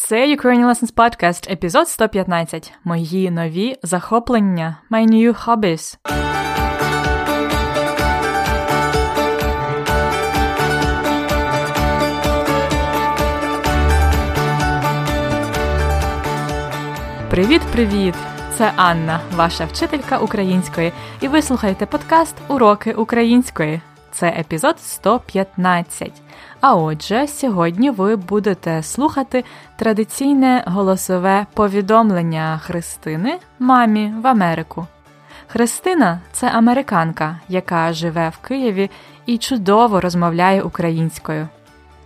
Це Ukrainian Lessons Podcast, епізод 115. Мої нові захоплення. My new hobbies. Привіт-привіт! Це Анна, ваша вчителька української, і ви слухаєте подкаст Уроки української. Це епізод 115. А отже, сьогодні ви будете слухати традиційне голосове повідомлення Христини мамі в Америку. Христина це американка, яка живе в Києві і чудово розмовляє українською.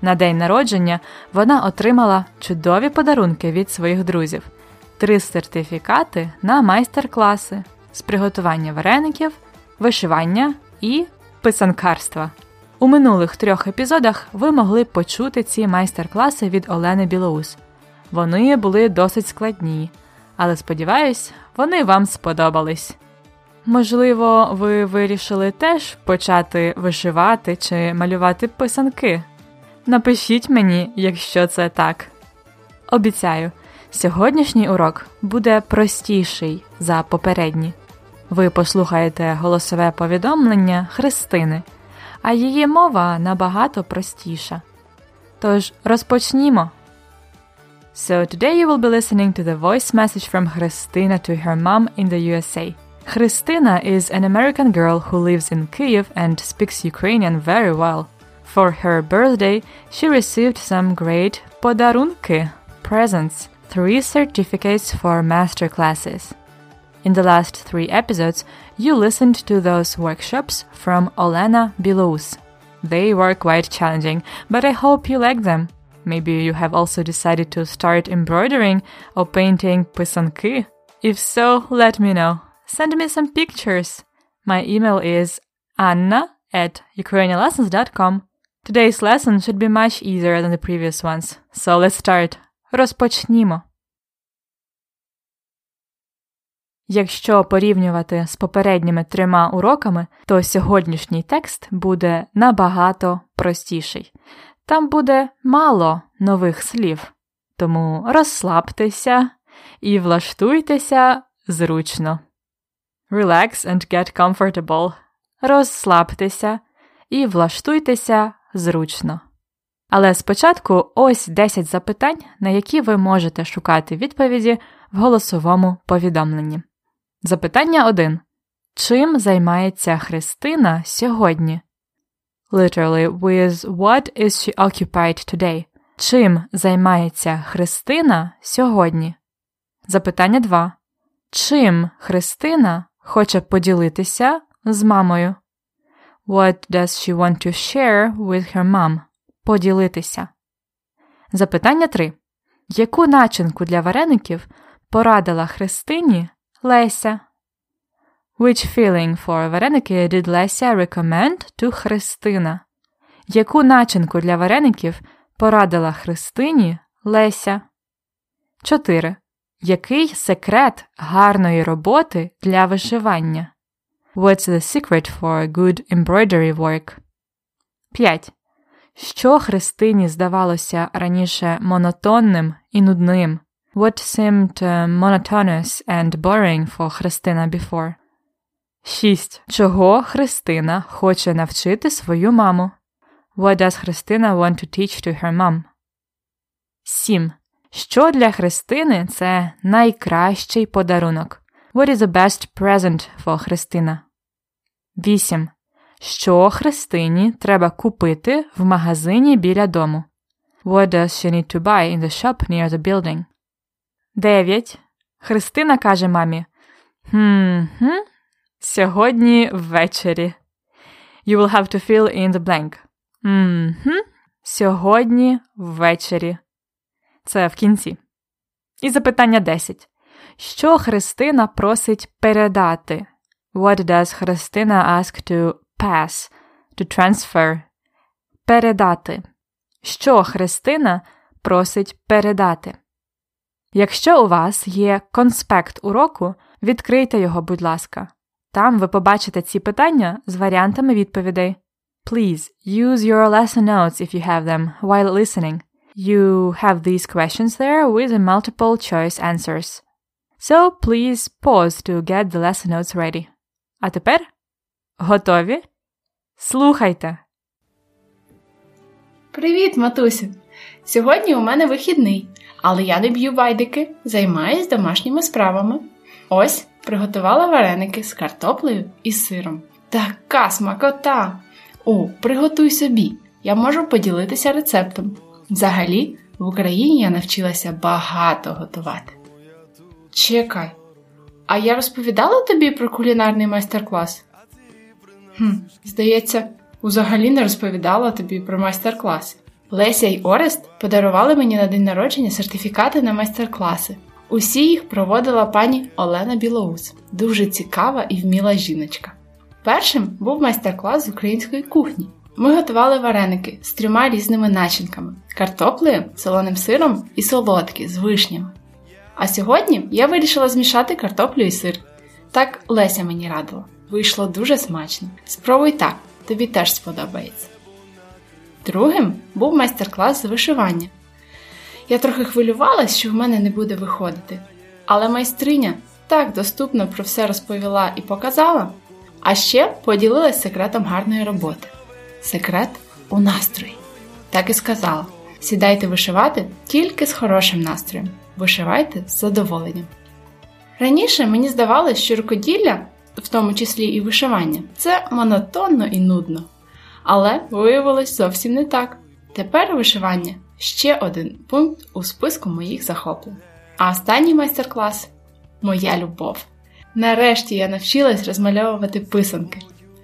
На день народження вона отримала чудові подарунки від своїх друзів, три сертифікати на майстер-класи з приготування вареників, вишивання і писанкарства. У минулих трьох епізодах ви могли почути ці майстер-класи від Олени Білоус. Вони були досить складні, але сподіваюсь, вони вам сподобались. Можливо, ви вирішили теж почати вишивати чи малювати писанки. Напишіть мені, якщо це так. Обіцяю, сьогоднішній урок буде простіший за попередні. Ви послухаєте голосове повідомлення Христини а її мова набагато простіша. Тож розпочнімо. So today you will be listening to the voice message from Christina to her mom in the USA. Christina is an American girl who lives in Kyiv and speaks Ukrainian very well. For her birthday, she received some great podarunki, presents, three certificates for master classes. In the last three episodes, you listened to those workshops from Olena Bilous. They were quite challenging, but I hope you like them. Maybe you have also decided to start embroidering or painting pisanki. If so, let me know. Send me some pictures. My email is anna at ukrainianlessons.com. Today's lesson should be much easier than the previous ones. So let's start. Розпочнімо. Якщо порівнювати з попередніми трьома уроками, то сьогоднішній текст буде набагато простіший. Там буде мало нових слів, тому розслабтеся і влаштуйтеся зручно. Relax and get comfortable. Розслабтеся і влаштуйтеся зручно. Але спочатку ось 10 запитань, на які ви можете шукати відповіді в голосовому повідомленні. Запитання 1. Чим займається Христина сьогодні? Literally, with what is she occupied today? Чим займається Христина сьогодні? Запитання 2. Чим Христина хоче поділитися з мамою? What does she want to share with her mom? Поділитися. Запитання 3. Яку начинку для вареників порадила Христині Леся. Which feeling for вареники did Леся recommend to Христина? Яку начинку для вареників порадила Христині Леся? 4. Який секрет гарної роботи для вишивання? What's the secret for good embroidery work? 5. Що Христині здавалося раніше монотонним і нудним? What seemed uh, monotonous and boring for Христина before? 6. Чого Христина хоче навчити свою маму? What does Христина want to teach to her mom? 7. Що для Христини це найкращий подарунок? What is the best present for Христина? 8. Що Христині треба купити в магазині біля дому? What does she need to buy in the shop near the building? 9. Христина каже мамі: хм, сьогодні ввечері. You will have to fill in the blank. Мгм. Сьогодні ввечері. Це в кінці. І запитання 10. Що Христина просить передати? What does Христина ask to pass, to transfer? Передати. Що Христина просить передати? Якщо у вас є конспект уроку, відкрийте його, будь ласка. Там ви побачите ці питання з варіантами відповідей. Please use your lesson notes if you have them while listening. You have these questions there with multiple choice answers. So please pause to get the lesson notes ready. А тепер готові? Слухайте. Привіт, матусю! Сьогодні у мене вихідний, але я не б'ю байдики, займаюсь домашніми справами. Ось приготувала вареники з картоплею і сиром. Така смакота! О, приготуй собі! Я можу поділитися рецептом. Взагалі, в Україні я навчилася багато готувати. Чекай, а я розповідала тобі про кулінарний майстер-клас? Хм, Здається, взагалі не розповідала тобі про майстер-класи. Леся й Орест подарували мені на день народження сертифікати на майстер-класи. Усі їх проводила пані Олена Білоус, дуже цікава і вміла жіночка. Першим був майстер-клас з української кухні. Ми готували вареники з трьома різними начинками: картоплею, солоним сиром і солодкі з вишнями. А сьогодні я вирішила змішати картоплю і сир. Так Леся мені радила. Вийшло дуже смачно. Спробуй так, тобі теж сподобається. Другим був майстер-клас з вишивання. Я трохи хвилювалась, що в мене не буде виходити, але майстриня так доступно про все розповіла і показала, а ще поділилась секретом гарної роботи. Секрет у настрої. Так і сказала: сідайте вишивати тільки з хорошим настроєм, вишивайте з задоволенням. Раніше мені здавалось, що рукоділля, в тому числі і вишивання, це монотонно і нудно. Але виявилось зовсім не так. Тепер вишивання ще один пункт у списку моїх захоплень. А останній майстер-клас моя любов. Нарешті я навчилась розмальовувати писанки.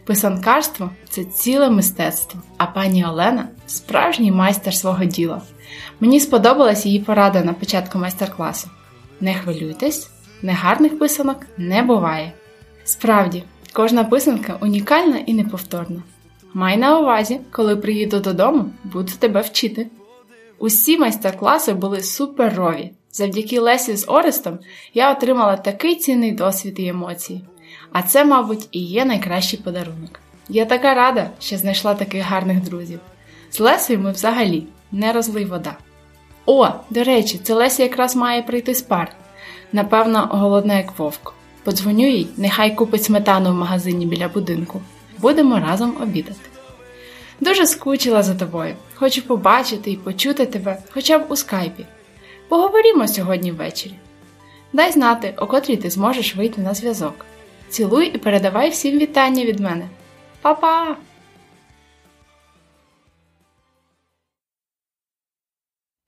Писанкарство це ціле мистецтво, а пані Олена справжній майстер свого діла. Мені сподобалась її порада на початку майстер-класу. Не хвилюйтесь, негарних писанок не буває. Справді, кожна писанка унікальна і неповторна. Май на увазі, коли приїду додому, буду тебе вчити. Усі майстер-класи були суперові. Завдяки Лесі з Орестом я отримала такий цінний досвід і емоції. А це, мабуть, і є найкращий подарунок. Я така рада, що знайшла таких гарних друзів. З Лесею ми взагалі не розлий вода. О, до речі, це Леся якраз має прийти з пар. Напевно, голодна, як вовк. Подзвоню їй, нехай купить сметану в магазині біля будинку. Будемо разом обідати. Дуже скучила за тобою. Хочу побачити і почути тебе хоча б у скайпі. Поговоримо сьогодні ввечері. Дай знати, о котрій ти зможеш вийти на зв'язок. Цілуй і передавай всім вітання від мене. Па-па!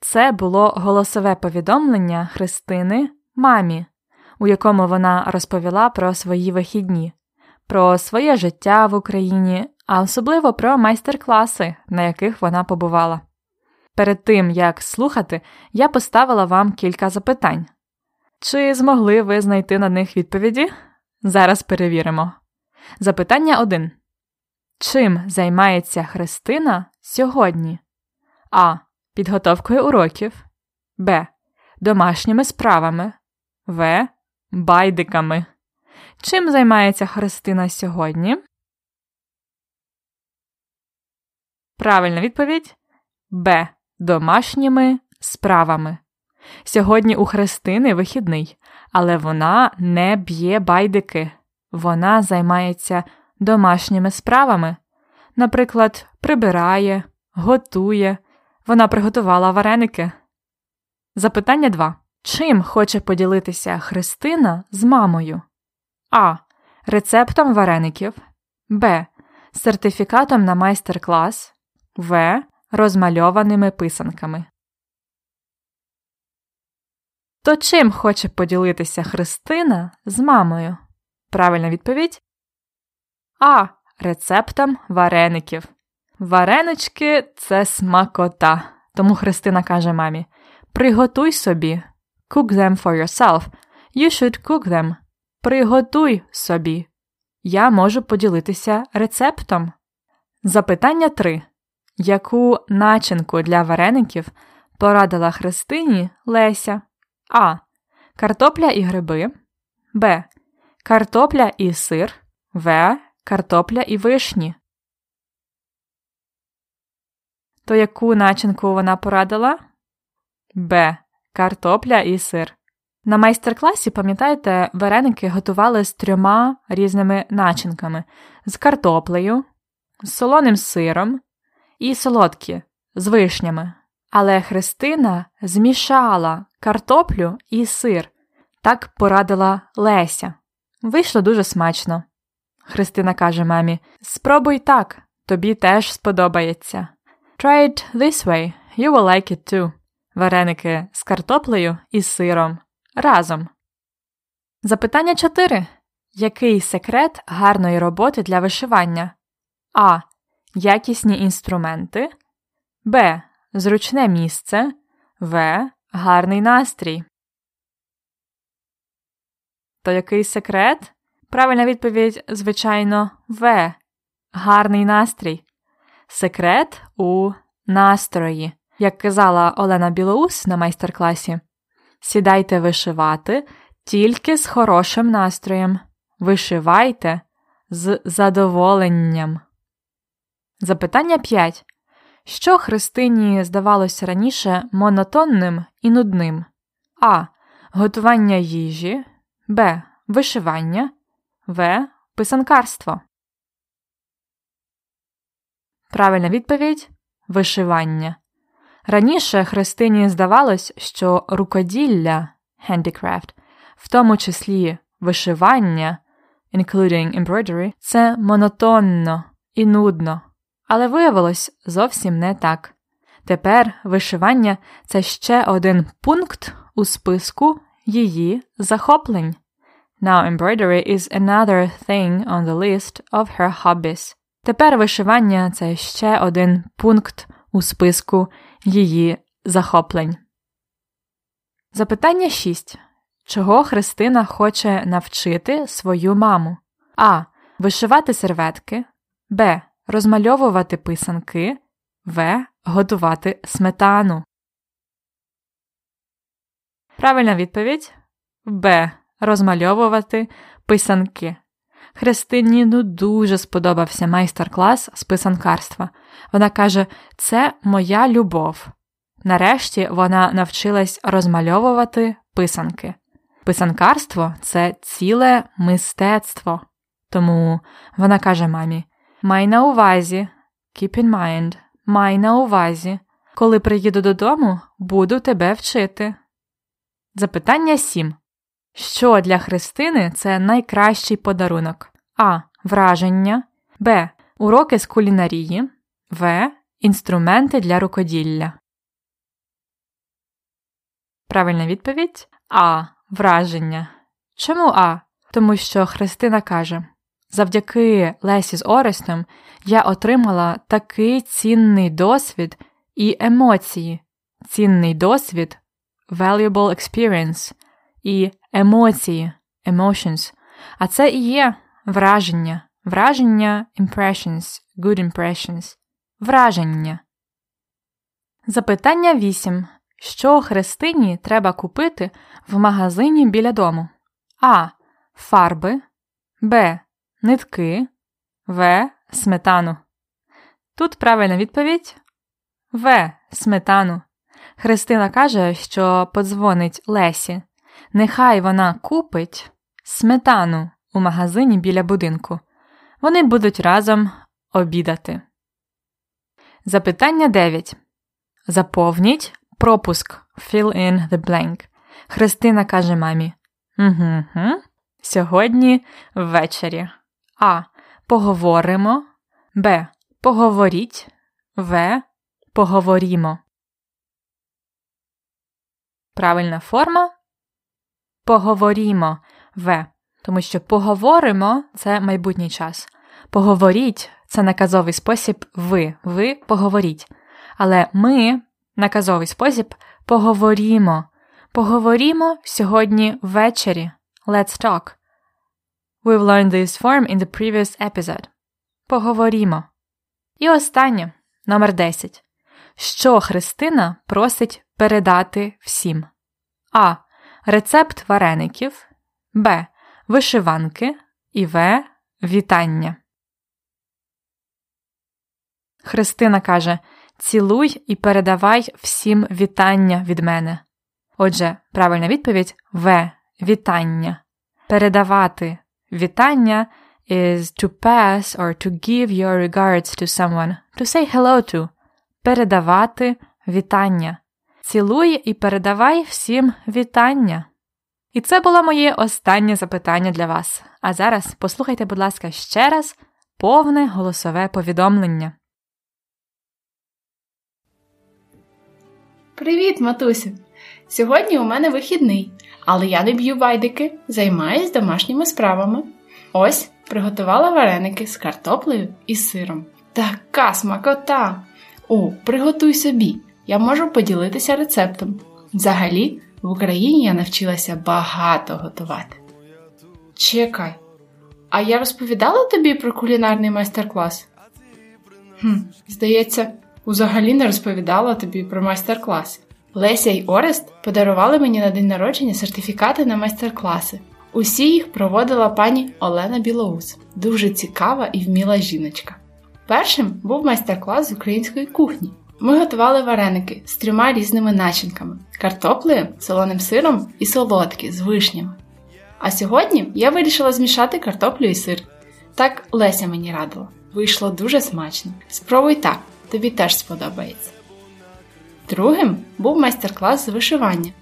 Це було голосове повідомлення Христини мамі, у якому вона розповіла про свої вихідні, про своє життя в Україні, а особливо про майстер-класи, на яких вона побувала. Перед тим як слухати, я поставила вам кілька запитань. Чи змогли ви знайти на них відповіді? Зараз перевіримо. Запитання 1. Чим займається Христина сьогодні? А. Підготовкою уроків. Б. Домашніми справами. В. Байдиками. Чим займається Христина сьогодні? Правильна відповідь Б. Домашніми справами. Сьогодні у Христини вихідний, але вона не б'є байдики. Вона займається домашніми справами. Наприклад, прибирає, готує. Вона приготувала вареники. Запитання 2. Чим хоче поділитися Христина з мамою? А. Рецептом вареників. Б. Сертифікатом на майстер-клас. В. Розмальованими писанками. То чим хоче поділитися Христина з мамою? Правильна відповідь А. Рецептом вареників. Варенички це смакота. Тому Христина каже мамі: Приготуй собі. Cook them for yourself. You should cook them. Приготуй собі. Я можу поділитися рецептом. Запитання 3. Яку начинку для вареників порадила Христині Леся? А. Картопля і гриби. Б. Картопля і сир. В. Картопля і вишні. То яку начинку вона порадила? Б. Картопля і сир. На майстер-класі, пам'ятаєте, вареники готували з трьома різними начинками: з картоплею, з солоним сиром і солодкі з вишнями. Але Христина змішала картоплю і сир. Так порадила Леся. Вийшло дуже смачно. Христина каже мамі: Спробуй так, тобі теж сподобається. Try it this way, you will like it too. Вареники з картоплею і сиром. Разом. Запитання 4. Який секрет гарної роботи для вишивання? А. Якісні інструменти. Б. Зручне місце. В. Гарний настрій. То який секрет? Правильна відповідь, звичайно, В. Гарний настрій. Секрет у настрої. Як казала Олена Білоус на майстер-класі, сідайте вишивати тільки з хорошим настроєм. Вишивайте з задоволенням. Запитання 5. Що Христині здавалося раніше монотонним і нудним? А. Готування їжі. Б. Вишивання. В. Писанкарство. Правильна відповідь вишивання. Раніше Христині здавалось, що рукоділля handicraft, в тому числі вишивання, including embroidery, це монотонно і нудно, але виявилось зовсім не так. Тепер вишивання це ще один пункт у списку її захоплень. Now embroidery is another thing on the list of her hobbies. Тепер вишивання це ще один пункт у списку її захоплень. Запитання 6. Чого Христина хоче навчити свою маму? А. Вишивати серветки. Б. Розмальовувати писанки. В. Готувати сметану. Правильна відповідь Б. Розмальовувати писанки. Христині ну дуже сподобався майстер-клас з писанкарства. Вона каже, це моя любов. Нарешті вона навчилась розмальовувати писанки. Писанкарство це ціле мистецтво. Тому вона каже мамі: Май на увазі, keep in mind, май на увазі. Коли приїду додому, буду тебе вчити. Запитання 7. Що для Христини це найкращий подарунок? А. Враження, Б. Уроки з кулінарії, В. Інструменти для рукоділля. Правильна відповідь А. Враження. Чому А? Тому що Христина каже завдяки Лесі з Орестом я отримала такий цінний досвід і емоції. Цінний досвід valuable experience і емоції emotions. А це і є враження. Враження impressions, good impressions. Враження. Запитання 8. Що Христині треба купити в магазині біля дому? А. Фарби. Б. Нитки. В. Сметану. Тут правильна відповідь В. Сметану. Христина каже, що подзвонить Лесі. Нехай вона купить сметану у магазині біля будинку. Вони будуть разом обідати. Запитання 9. Заповніть пропуск Fill in the blank. Христина каже мамі. «Угу, Сьогодні ввечері. А. Поговоримо. Б. Поговоріть. В. Поговорімо. Правильна форма. Поговорімо В. Тому що поговоримо це майбутній час. Поговоріть це наказовий спосіб ви. Ви поговоріть. Але ми наказовий спосіб поговорімо. Поговорімо сьогодні ввечері. Let's talk. We've learned this form in the previous episode. Поговорімо. І останнє номер 10. Що Христина просить передати всім? А. Рецепт вареників. Б вишиванки і В. Вітання. Христина каже Цілуй і передавай всім вітання від мене. Отже, правильна відповідь В. Вітання. Передавати вітання is to pass or to give your regards to someone, to say hello to. Передавати вітання. Цілуй і передавай всім вітання. І це було моє останнє запитання для вас. А зараз послухайте, будь ласка, ще раз повне голосове повідомлення. Привіт, матусю! Сьогодні у мене вихідний, але я не б'ю байдики, займаюсь домашніми справами. Ось приготувала вареники з картоплею і сиром. Така смакота! О, приготуй собі! Я можу поділитися рецептом. Взагалі, в Україні я навчилася багато готувати. Чекай, а я розповідала тобі про кулінарний майстер-клас? Хм, Здається, взагалі не розповідала тобі про майстер-клас. Леся й Орест подарували мені на день народження сертифікати на майстер-класи. Усі їх проводила пані Олена Білоус, дуже цікава і вміла жіночка. Першим був майстер-клас з української кухні. Ми готували вареники з трьома різними начинками: картоплею, солоним сиром і солодкі з вишнями. А сьогодні я вирішила змішати картоплю і сир. Так Леся мені радила. Вийшло дуже смачно. Спробуй так, тобі теж сподобається. Другим був майстер-клас з вишивання.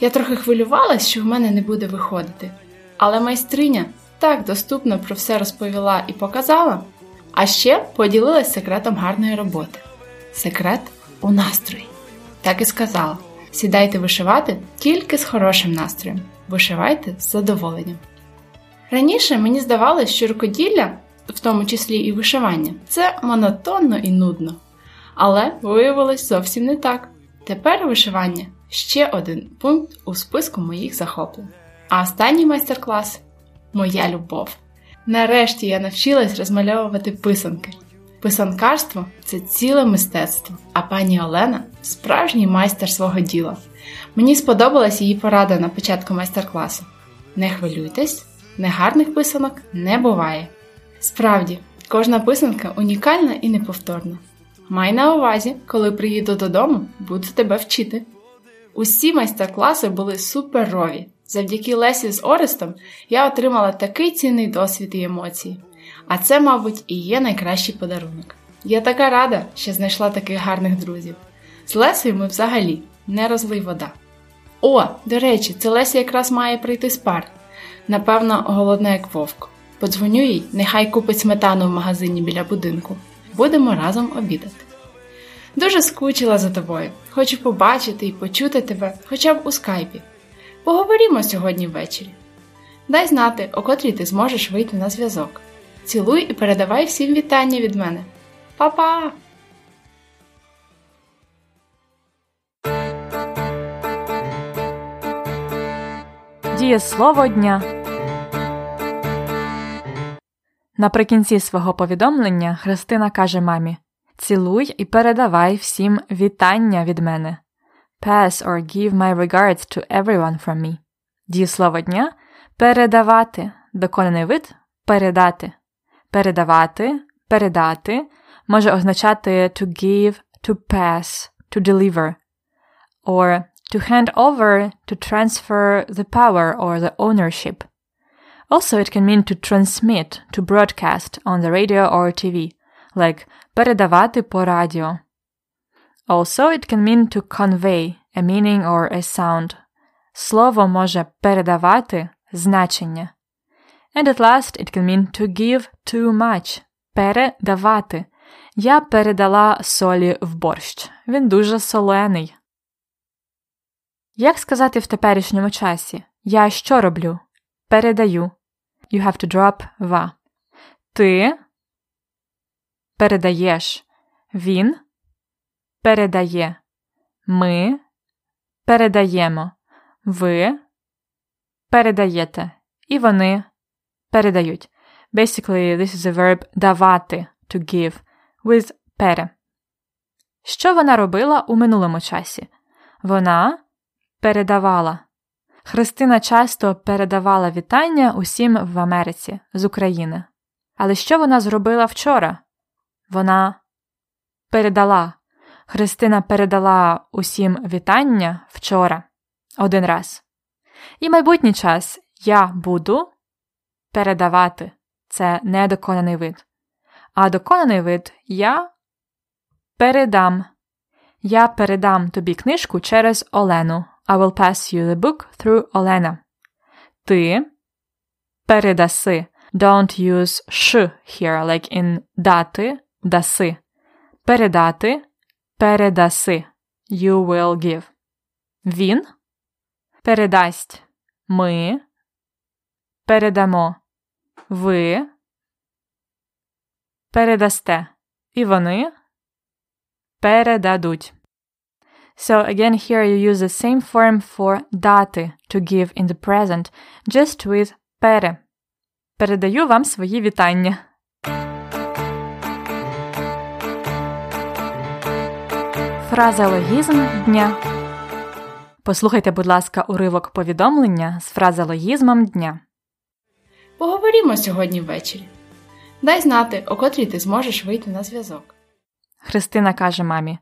Я трохи хвилювалась, що в мене не буде виходити, але майстриня так доступно про все розповіла і показала, а ще поділилась секретом гарної роботи. Секрет у настрої. Так і сказала: сідайте вишивати тільки з хорошим настроєм, вишивайте з задоволенням. Раніше мені здавалось, що рукоділля, в тому числі і вишивання, це монотонно і нудно. Але виявилось зовсім не так. Тепер вишивання ще один пункт у списку моїх захоплень. А останній майстер-клас моя любов. Нарешті я навчилась розмальовувати писанки. Писанкарство це ціле мистецтво, а пані Олена справжній майстер свого діла. Мені сподобалась її порада на початку майстер-класу. Не хвилюйтесь, негарних писанок не буває. Справді, кожна писанка унікальна і неповторна. Май на увазі, коли приїду додому, буду тебе вчити. Усі майстер-класи були суперові. Завдяки Лесі з Орестом я отримала такий цінний досвід і емоції. А це, мабуть, і є найкращий подарунок. Я така рада, що знайшла таких гарних друзів. З Лесею ми взагалі не розлий вода. О, до речі, це Леся якраз має прийти з пар. Напевно, голодна, як вовк. Подзвоню їй, нехай купить сметану в магазині біля будинку. Будемо разом обідати. Дуже скучила за тобою. Хочу побачити і почути тебе хоча б у скайпі. Поговоримо сьогодні ввечері. Дай знати, о котрій ти зможеш вийти на зв'язок. Цілуй і передавай всім вітання від мене. Па-па! Дієслово дня. Наприкінці свого повідомлення Христина каже мамі Цілуй і передавай всім вітання від мене. Pass or give my regards to everyone from me. Дієслово дня передавати. Доконаний вид передати. Передавати, передати може означати to give, to pass, to deliver. Or to hand over, to transfer the power or the ownership. Also, it can mean to transmit, to broadcast on the radio or TV, like передавати по радіо. Also, it can mean to convey a meaning or a sound. Слово може передавати значення. And at last, it can mean to give too much. Передавати. Я передала солі в борщ. Він дуже солений. Як сказати в теперішньому часі? Я що роблю? Передаю. You have to drop va. Ти передаєш. Він передає. Ми передаємо. Ви передаєте. І вони передають. Basically, this is a verb давати to give with пере. Що вона робила у минулому часі? Вона передавала. Христина часто передавала вітання усім в Америці з України. Але що вона зробила вчора? Вона передала Христина передала усім вітання вчора один раз. І майбутній час я буду передавати це недоконаний вид. А доконаний вид я передам. Я передам тобі книжку через Олену. I will pass you the book through Олена. Ти передаси. Don't use sh here, like in дати, даси. Передати, передаси. You will give. Він передасть. Ми передамо. Ви передасте. І вони передадуть. So again, here you use the same form for дати to give in the present, just with пере. Передаю вам свої вітання. Фразеологізм дня. Послухайте, будь ласка, уривок повідомлення з фразеологізмом дня. Поговоримо сьогодні ввечері. Дай знати, о котрій ти зможеш вийти на зв'язок. Христина каже мамі: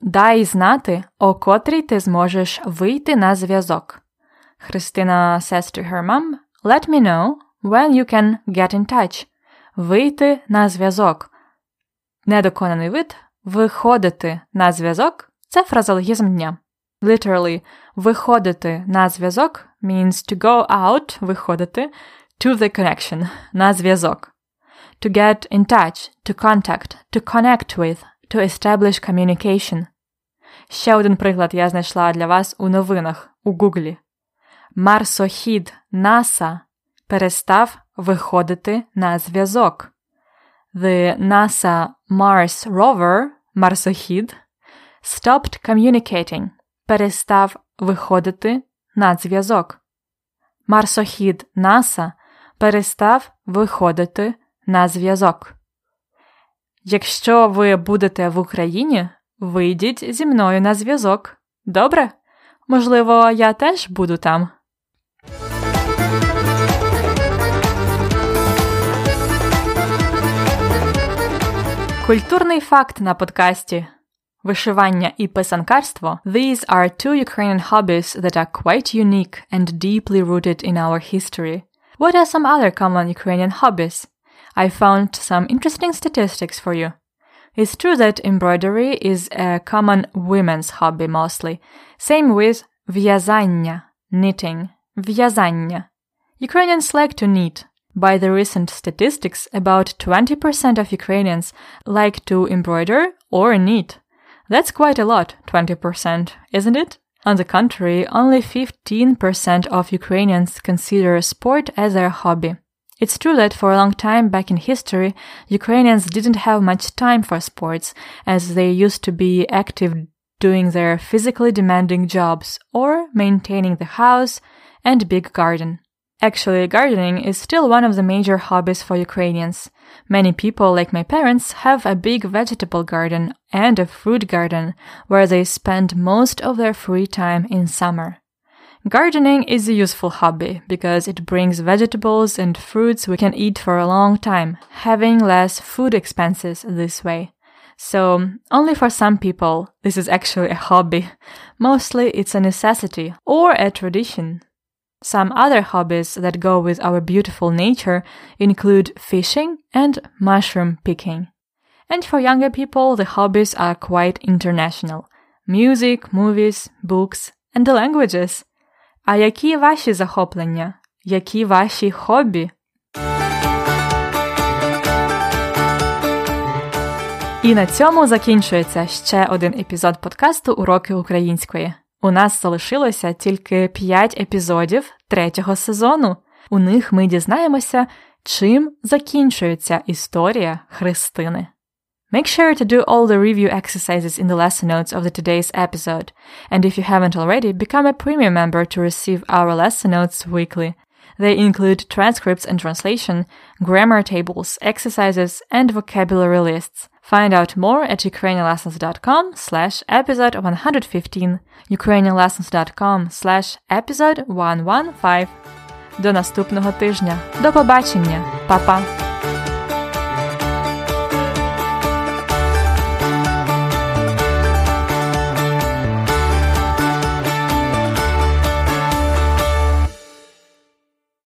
Дай знати, о котрій ти зможеш вийти на зв'язок. Христина says to her mom, Let me know when you can get in touch. Вийти на зв'язок. Недоконаний вид виходити на зв'язок це фразологізм дня. Literally, виходити на зв'язок means to go out, виходити, to the connection, на зв'язок. To get in touch, to contact, to connect with, to establish communication. Ще один приклад я знайшла для вас у новинах у Гуглі. Марсохід НАСА перестав виходити на зв'язок. The NASA Mars Rover марсохід stopped communicating перестав виходити на зв'язок. Марсохід НАСА перестав виходити на зв'язок. Якщо ви будете в Україні, вийдіть зі мною на зв'язок. Добре? Можливо, я теж буду там. Культурний факт на подкасті. Вишивання і писанкарство These are two Ukrainian hobbies that are quite unique and deeply rooted in our history. What are some other common Ukrainian hobbies? I found some interesting statistics for you. It's true that embroidery is a common women's hobby mostly. Same with в'язання, knitting, в'язання. Ukrainians like to knit. By the recent statistics, about 20% of Ukrainians like to embroider or knit. That's quite a lot, 20%, isn't it? On the contrary, only 15% of Ukrainians consider sport as their hobby. It's true that for a long time back in history, Ukrainians didn't have much time for sports, as they used to be active doing their physically demanding jobs or maintaining the house and big garden. Actually, gardening is still one of the major hobbies for Ukrainians. Many people, like my parents, have a big vegetable garden and a fruit garden where they spend most of their free time in summer. Gardening is a useful hobby because it brings vegetables and fruits we can eat for a long time, having less food expenses this way. So, only for some people, this is actually a hobby. Mostly it's a necessity or a tradition. Some other hobbies that go with our beautiful nature include fishing and mushroom picking. And for younger people, the hobbies are quite international. Music, movies, books, and the languages. А які ваші захоплення? Які ваші хобі? І на цьому закінчується ще один епізод подкасту Уроки української. У нас залишилося тільки 5 епізодів третього сезону. У них ми дізнаємося, чим закінчується історія Христини. Make sure to do all the review exercises in the lesson notes of the today's episode. And if you haven't already, become a premium member to receive our lesson notes weekly. They include transcripts and translation, grammar tables, exercises, and vocabulary lists. Find out more at ukrainianlessons.com slash episode 115, ukrainianlessons.com slash episode 115. До наступного тижня. До побачення. Па-па!